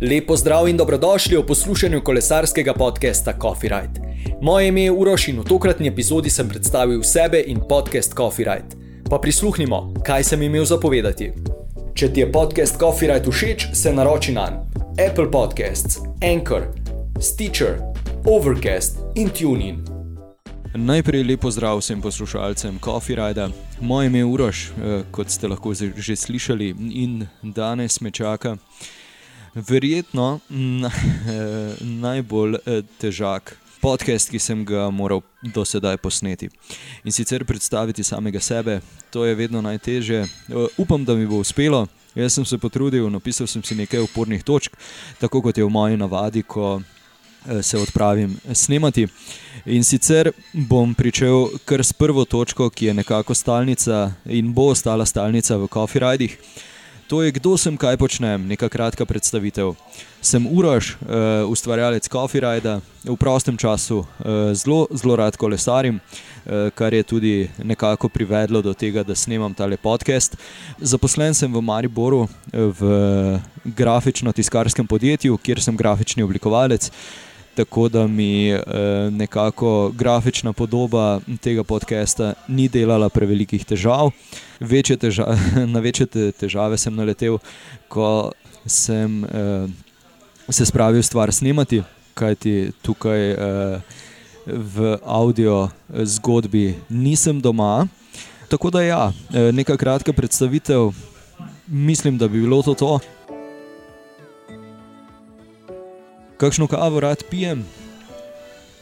Lepo zdrav in dobrodošli v poslušanju kolesarskega podcasta Coffee Ride. Moje ime je Uroš in v tokratni epizodi sem predstavil sebe in podcast Coffee Ride. Pa prisluhnimo, kaj sem imel zapovedati. Če ti je podcast Coffee Ride všeč, se naroči na Apple Podcasts, Anchor, Stitcher, Overcast in TuneIn. Najprej lepo zdrav vsem poslušalcem Coffee Ride. Moje ime je Uroš, eh, kot ste lahko že slišali, in danes me čaka verjetno na, najbolj eh, težak podcast, ki sem ga moral do sedaj posneti. In sicer predstaviti samega sebe, to je vedno najtežje. Eh, upam, da mi bo uspelo. Jaz sem se potrudil, napisal sem si nekaj upornih točk, tako kot je v moji navadi, ko eh, se odpravim snemati. In sicer bom pričel kar s prvo točko, ki je nekako stalnica in bo ostala stalnica v Coffee Riding. To je kdo sem, kaj počnem, neka kratka predstavitev. Sem Uroš, uh, ustvarjalec Coffee Rida, v prostem času uh, zelo, zelo rad kolesarim, uh, kar je tudi nekako privedlo do tega, da snemam tale podcast. Zaposlen sem v Mariboru v grafično-tiskarskem podjetju, kjer sem grafični oblikovalec tako da mi eh, nekako grafična podoba tega podcasta ni delala prevelikih težav. Večje težave, na večje težave sem naletel, ko sem eh, se spravil stvar snemati, kajti tukaj eh, v audio zgodbi nisem doma. Tako da ja, neka kratka predstavitev, mislim, da bi bilo to to. Kakšno kavo rad pijem.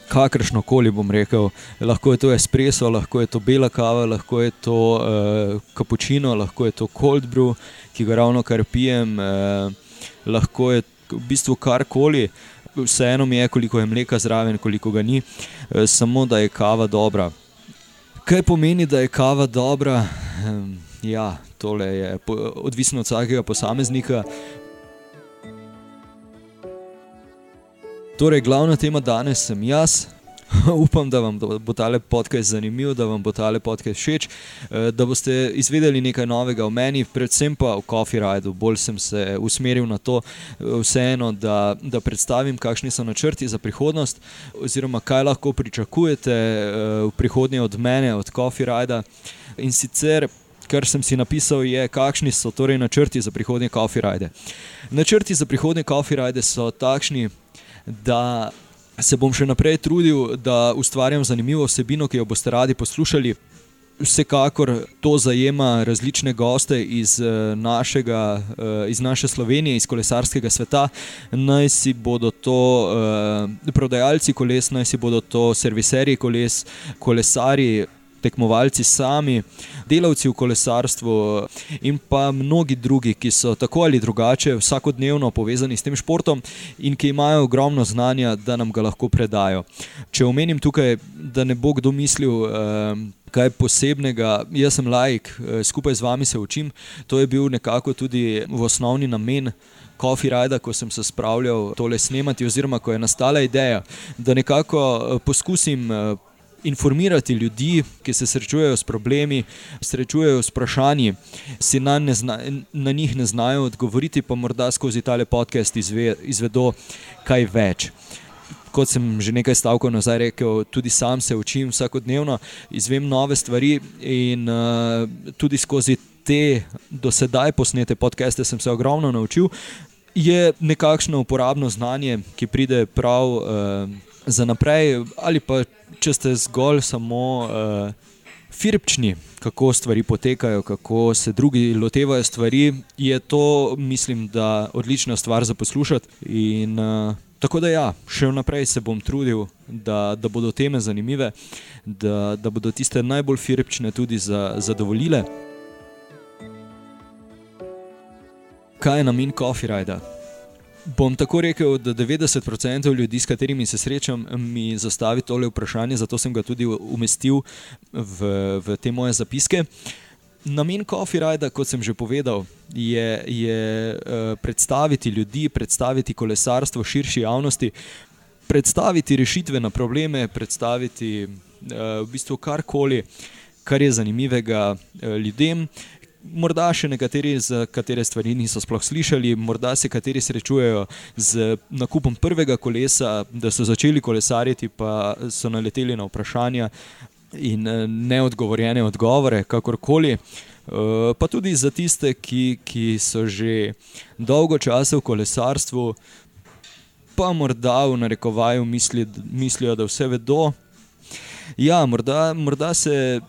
Kakršno koli bom rekel, lahko je to espresso, lahko je to bela kava, lahko je to kapučino, uh, lahko je to cold brew, ki ga ravno kar pijem, uh, lahko je v bistvu karkoli, vseeno mi je, koliko je mleka zraven, koliko ga ni, uh, samo da je kava dobra. Kaj pomeni, da je kava dobra? Um, ja, tole je odvisno od vsakega posameznika. Torej, glavna tema danes sem jaz. Upam, da vam bo ta podcast zanimiv, da vam bo ta podcast všeč, eh, da boste izvedeli nekaj novega o meni, predvsem pa o Coffee Rideu. Bolj sem se usmeril na to, eh, vseeno, da, da predstavim, kakšni so načrti za prihodnost, oziroma kaj lahko pričakujete eh, v prihodnje od mene, od Coffee Ridea. In sicer, kar sem si napisal, je, kakšni so torej načrti za prihodnje Coffee Ride. Načrti za prihodnje Coffee Ride so takšni da se bom še naprej trudil, da ustvarjam zanimivo vsebino, ki jo boste radi poslušali. Vsekakor to zajema različne goste iz, eh, našega, eh, iz naše Slovenije, iz kolesarskega sveta. Naj si bodo to eh, prodajalci koles, naj si bodo to serviserji koles, kolesari tekmovalci sami, delavci v kolesarstvu in pa mnogi drugi, ki so tako ali drugače vsakodnevno povezani s tem športom in ki imajo ogromno znanja, da nam ga lahko predajo. Če omenim tukaj, da ne bo kdo mislil. Eh, Kaj posebnega, jaz sem laik, eh, skupaj z vami se učim. To je bil nekako tudi v osnovni namen Coffee Rida, ko sem se spravljal tole snemati, oziroma ko je nastala ideja, da nekako eh, poskusim informirati ljudi, ki se srečujejo s problemi, srečujejo s vprašanji, si na, zna, na njih ne znajo odgovoriti, pa morda skozi tale podcast izve, izvedo kaj več. Kot sem že nekaj stavkov nazaj rekel, tudi sam se učim vsakodnevno, izvem nove stvari in uh, tudi skozi te do sedaj posnete podcaste sem se ogromno naučil. Je nekakšno uporabno znanje, ki pride prav uh, za naprej, ali pa če ste zgolj samo uh, firpčni, kako stvari potekajo, kako se drugi lotevajo stvari, je to, mislim, da odlična stvar za poslušati. In, uh, tako da, ja, še naprej se bom trudil, da, da bodo teme zanimive, da, da bodo tiste najbolj firpčne tudi za, zadovoljile. Kaj je namen Coffee Rida? Bom tako rekel, da 90% ljudi, s katerimi se srečam, mi zastavi tole vprašanje, zato sem ga tudi umestil v, v te moje zapiske. Namen Coffee Rida, kot sem že povedal, je, je uh, predstaviti ljudi, predstaviti kolesarstvo širši javnosti, predstaviti rešitve na probleme, predstaviti uh, v bistvu karkoli, kar je zanimivega uh, ljudem, morda še nekateri, za katere stvari niso sploh slišali, morda se kateri srečujejo z nakupom prvega kolesa, da so začeli kolesariti, pa so naleteli na vprašanja in eh, neodgovorjene odgovore, kakorkoli. Uh, pa tudi za tiste, ki, ki so že dolgo časa v kolesarstvu, pa morda v narekovaju misli, mislijo, da vse vedo. Ja, morda, morda se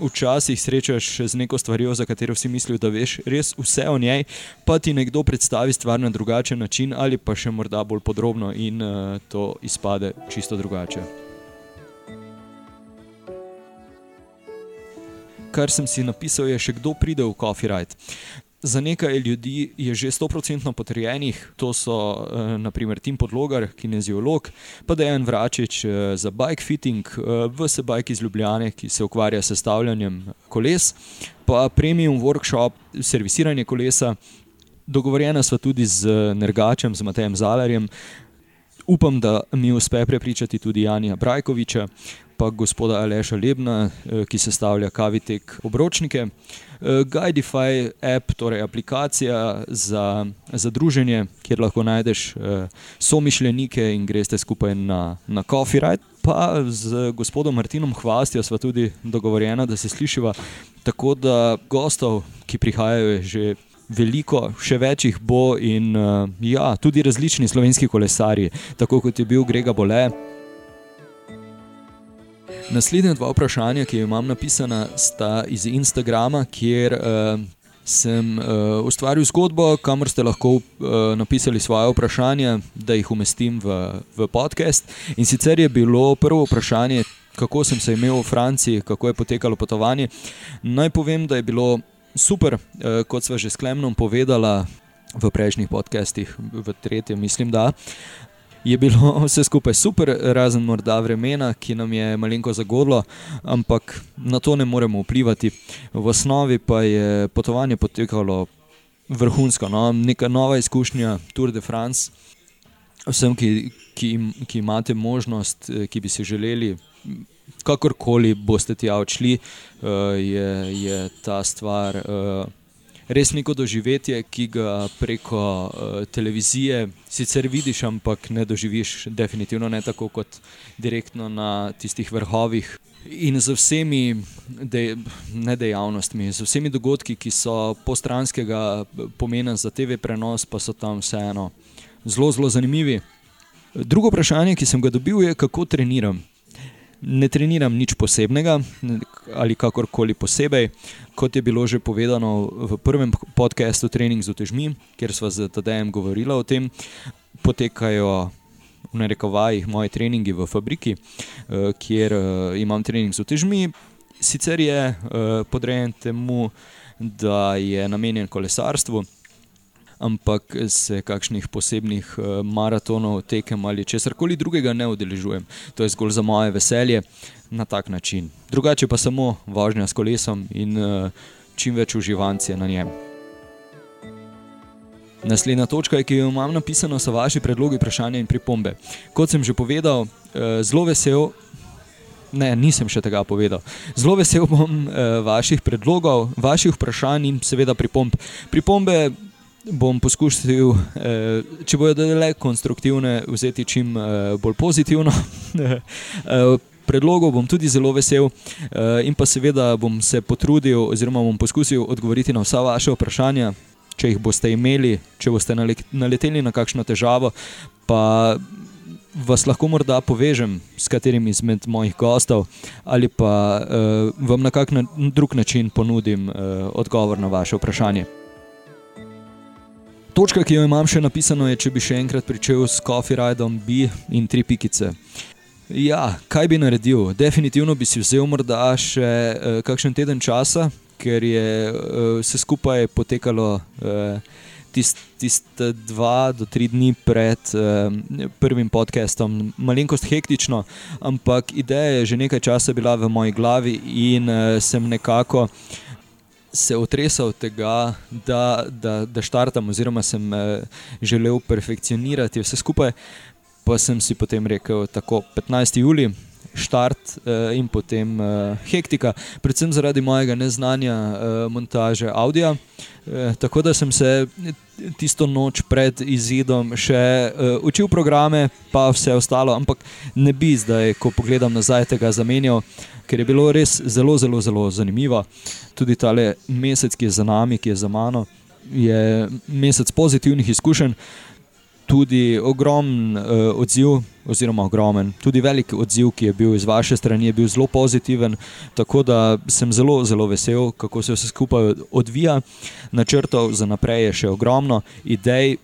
včasih srečaš z neko stvarjo, za katero si misliš, da veš res vse o njej, pa ti nekdo predstavi stvar na drugačen način ali pa še morda bolj podrobno in uh, to izpade čisto drugače. Kar sem si napisal, je še kdo pride v Ride. Za nekaj ljudi je že 100% potrjenih, to so eh, naprimer Tim Podlogar, kineziolog, pa Dejan Vračič eh, za bike fitting, eh, VS Bike iz Ljubljane, ki se ukvarja s sestavljanjem koles, pa premium workshop, servisiranje kolesa. Dogovorjena sva tudi z Nergačem, z Matejem Zalarjem. Upam, da mi uspe prepričati tudi Janja Brajkoviča, pa gospoda Aleša Lebna, ki sestavlja kavitek obročnike. Uh, Guidify app, torej aplikacija za, za druženje, kjer lahko najdeš uh, somišljenike in greste skupaj na, na Coffee Ride. Pa z gospodom Martinom Hvastjo sva tudi dogovorjena, da se slišiva. Tako da gostov, ki prihajajo, je že veliko, še več jih bo in uh, ja, tudi različni slovenski kolesari, tako kot je bil Grega Bole. Naslednja dva vprašanja, ki jih imam napisana, sta iz Instagrama, kjer uh, sem uh, ustvaril zgodbo, kamor ste lahko uh, napisali svoje vprašanja, da jih umestim v, v podcast. In sicer je bilo prvo vprašanje, kako sem se imel v Franciji, kako je potekalo potovanje. Naj povem, da je bilo super, uh, kot sva že s Klemnom povedala. V prejšnjih podcestih, v tretjem, mislim, da je bilo vse skupaj super, razen morda vremena, ki nam je malenko zagodlo, ampak na to ne moremo vplivati. V osnovi pa je potovanje potekalo vrhunsko, no? neka nova izkušnja Tour de France. Vsem, ki, ki, ki imate možnost, eh, ki bi si želeli, kakorkoli boste tja odšli, eh, je, je ta stvar. Eh, res neko doživetje, ki ga preko uh, televizije sicer vidiš, ampak ne doživiš, definitivno ne tako kot direktno na tistih vrhovih. In z vsemi de, dejavnostmi, z vsemi dogodki, ki so postranskega pomena za TV prenos, pa so tam vseeno zelo, zelo zanimivi. Drugo vprašanje, ki sem ga dobil, je, kako treniram ne treniram nič posebnega ali kakorkoli posebej. Kot je bilo že povedano v prvem podkastu Training z otežmi, kjer smo z Tadejem govorili o tem, potekajo. V narekovajih moje treningi v fabriki, eh, kjer eh, imam trening z otežmi, sicer je eh, podrejen temu, da je namenjen kolesarstvu, ampak se kakšnih posebnih uh, maratonov, tekem ali česar koli drugega ne udeležujem. To je zgolj za moje veselje na tak način. Drugače pa samo vožnja s kolesom in uh, čim več uživancije na njem. Naslednja točka, ki jo imam napisano, so vaši predlogi, vprašanja in pripombe. Kot sem že povedal, uh, zelo vesel. Ne, nisem še tega povedal. Zelo vesel bom eh, vaših predlogov, vaših vprašanj in seveda pripomb. Pripombe bom poskušal, eh, če bodo le konstruktivne, vzeti čim eh, bolj pozitivno. Eh, predlogov bom tudi zelo vesel, in pa seveda bom se potrudil, oziroma bom poskusil odgovoriti na vsa vaše vprašanja, če jih boste imeli, če boste naleteli na kakšno težavo. Pa vas lahko morda povežem s katerim izmed mojih gostov, ali pa uh, vam na kak na drug način ponudim uh, odgovor na vaše vprašanje. Točka, ki jo imam še napisano, je, če bi še enkrat pričel s Coffee Ridom B in tri pikice. Ja, kaj bi naredil? Definitivno bi si vzel morda še uh, kakšen teden časa, ker je uh, vse skupaj potekalo uh, tiste tist dva do tri dni pred uh, prvim podcastom, malenkost hektično, ampak ideja je že nekaj časa bila v moji glavi in uh, sem nekako se otresal tega, da, da, da štartam, oziroma sem eh, želel perfekcionirati vse skupaj. Pa sem si potem rekel, tako 15. juli, štart uh, in potem uh, hektika, predvsem zaradi mojega neznanja uh, montaže audio. Uh, tako da sem se tisto noč pred izidom še uh, učil programe, pa vse ostalo, ampak ne bi zdaj, ko pogledam nazaj, tega zamenjal, ker je bilo res zelo, zelo, zelo zanimivo. Tudi ta mesec, ki je za nami, ki je za mano, je mesec pozitivnih izkušenj tudi ogromen uh, odziv, oziroma ogromen, tudi velik odziv, ki je bil iz vaše strani, je bil zelo pozitiven. Tako da sem zelo, zelo vesel, kako se vse skupaj odvija. Načrtov za naprej je še ogromno, idej.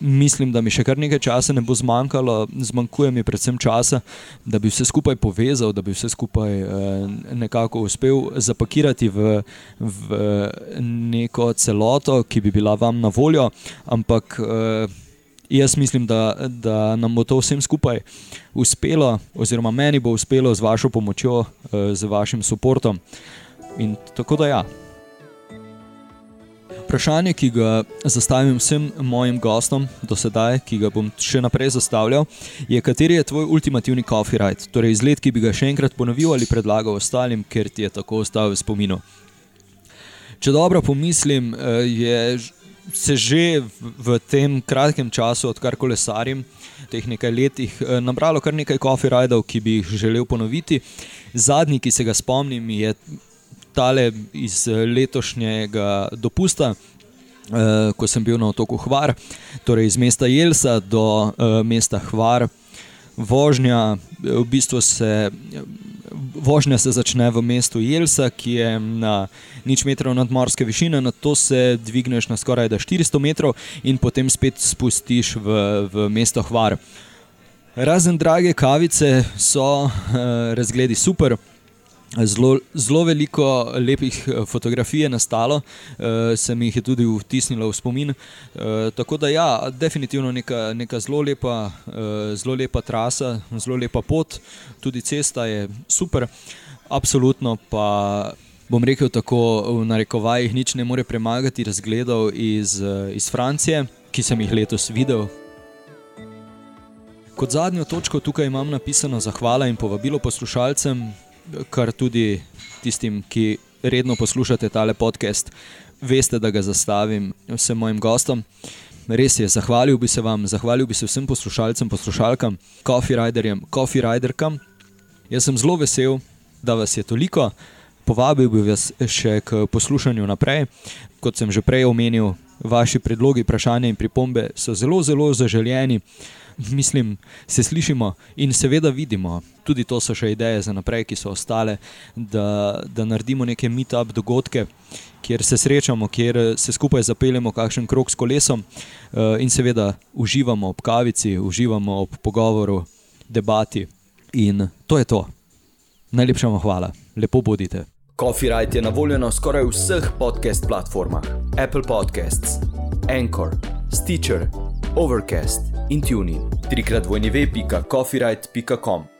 Mislim, da mi še kar nekaj časa ne bo zmanjkalo, zmanjkuje mi predvsem časa, da bi vse skupaj povezal, da bi vse skupaj eh, nekako uspel zapakirati v, v neko celoto, ki bi bila vam na voljo. Ampak eh, Jaz mislim, da, da nam bo to vsem skupaj uspelo, oziroma meni bo uspelo z vašo pomočjo, eh, z vašim podporom. In tako da ja. Vprašanje, ki ga zastavim vsem mojim gostom do sedaj, ki ga bom še naprej zastavljal, je, kateri je tvoj ultimativni copyright, torej izlet, ki bi ga še enkrat ponovil ali predlagal ostalim, ker ti je tako ostal v spominu. Če dobro pomislim, eh, je se že v, v tem kratkem času, odkar kolesarim, teh nekaj letih, eh, nabralo kar nekaj coffee rajdov, ki bi jih želel ponoviti. Zadnji, ki se ga spomnim, je tale iz eh, letošnjega dopusta. Uh, ko sem bil na otoku Hvar, torej iz mesta Jelsa do uh, mesta Hvar, vožnja, v bistvu se vožnja se začne v mestu Jelsa, ki je na nič metrov nadmorske višine, na to se dvigneš na skoraj 400 metrov in potem spet spustiš v, v mesto Hvar. Razen drage kavice so uh, razgledi super. Zelo, zelo veliko lepih eh, fotografij je nastalo, uh, se mi jih je tudi vtisnilo v spomin. Uh, tako da, ja, definitivno neka, neka zelo, lepa, uh, zelo lepa trasa, zelo lepa pot, tudi cesta je super. Absolutno pa bom rekel tako, v narekovajih nič ne more premagati razgledov iz, iz Francije, ki sem jih letos videl. Kot zadnjo točko tukaj imam napisano zahvala in povabilo poslušalcem kar tudi tistim, ki redno poslušate tale podcast, veste, da ga zastavim vsem mojim gostom. Res je, zahvalil bi se vam, zahvalil bi se vsem poslušalcem, poslušalkam, coffee riderjem, coffee riderkam. Jaz sem zelo vesel, da vas je toliko. Povabil bi vas še k poslušanju naprej. Kot sem že prej omenil, vaši predlogi, vprašanja in pripombe so zelo, zelo zaželjeni mislim, se slišimo in seveda vidimo. Tudi to so še ideje za naprej, ki so ostale, da, da naredimo neke meetup dogodke, kjer se srečamo, kjer se skupaj zapeljemo kakšen krok s kolesom uh, in seveda uživamo ob kavici, uživamo ob pogovoru, debati. In to je to. Najlepša vam hvala, lepo bodite. Copyright je na voljo na skoraj vseh podcast platformah: Apple Podcasts, Anchor, Stitcher, Overcast in Tuning. Trikrat vojni ve.coffeeright.com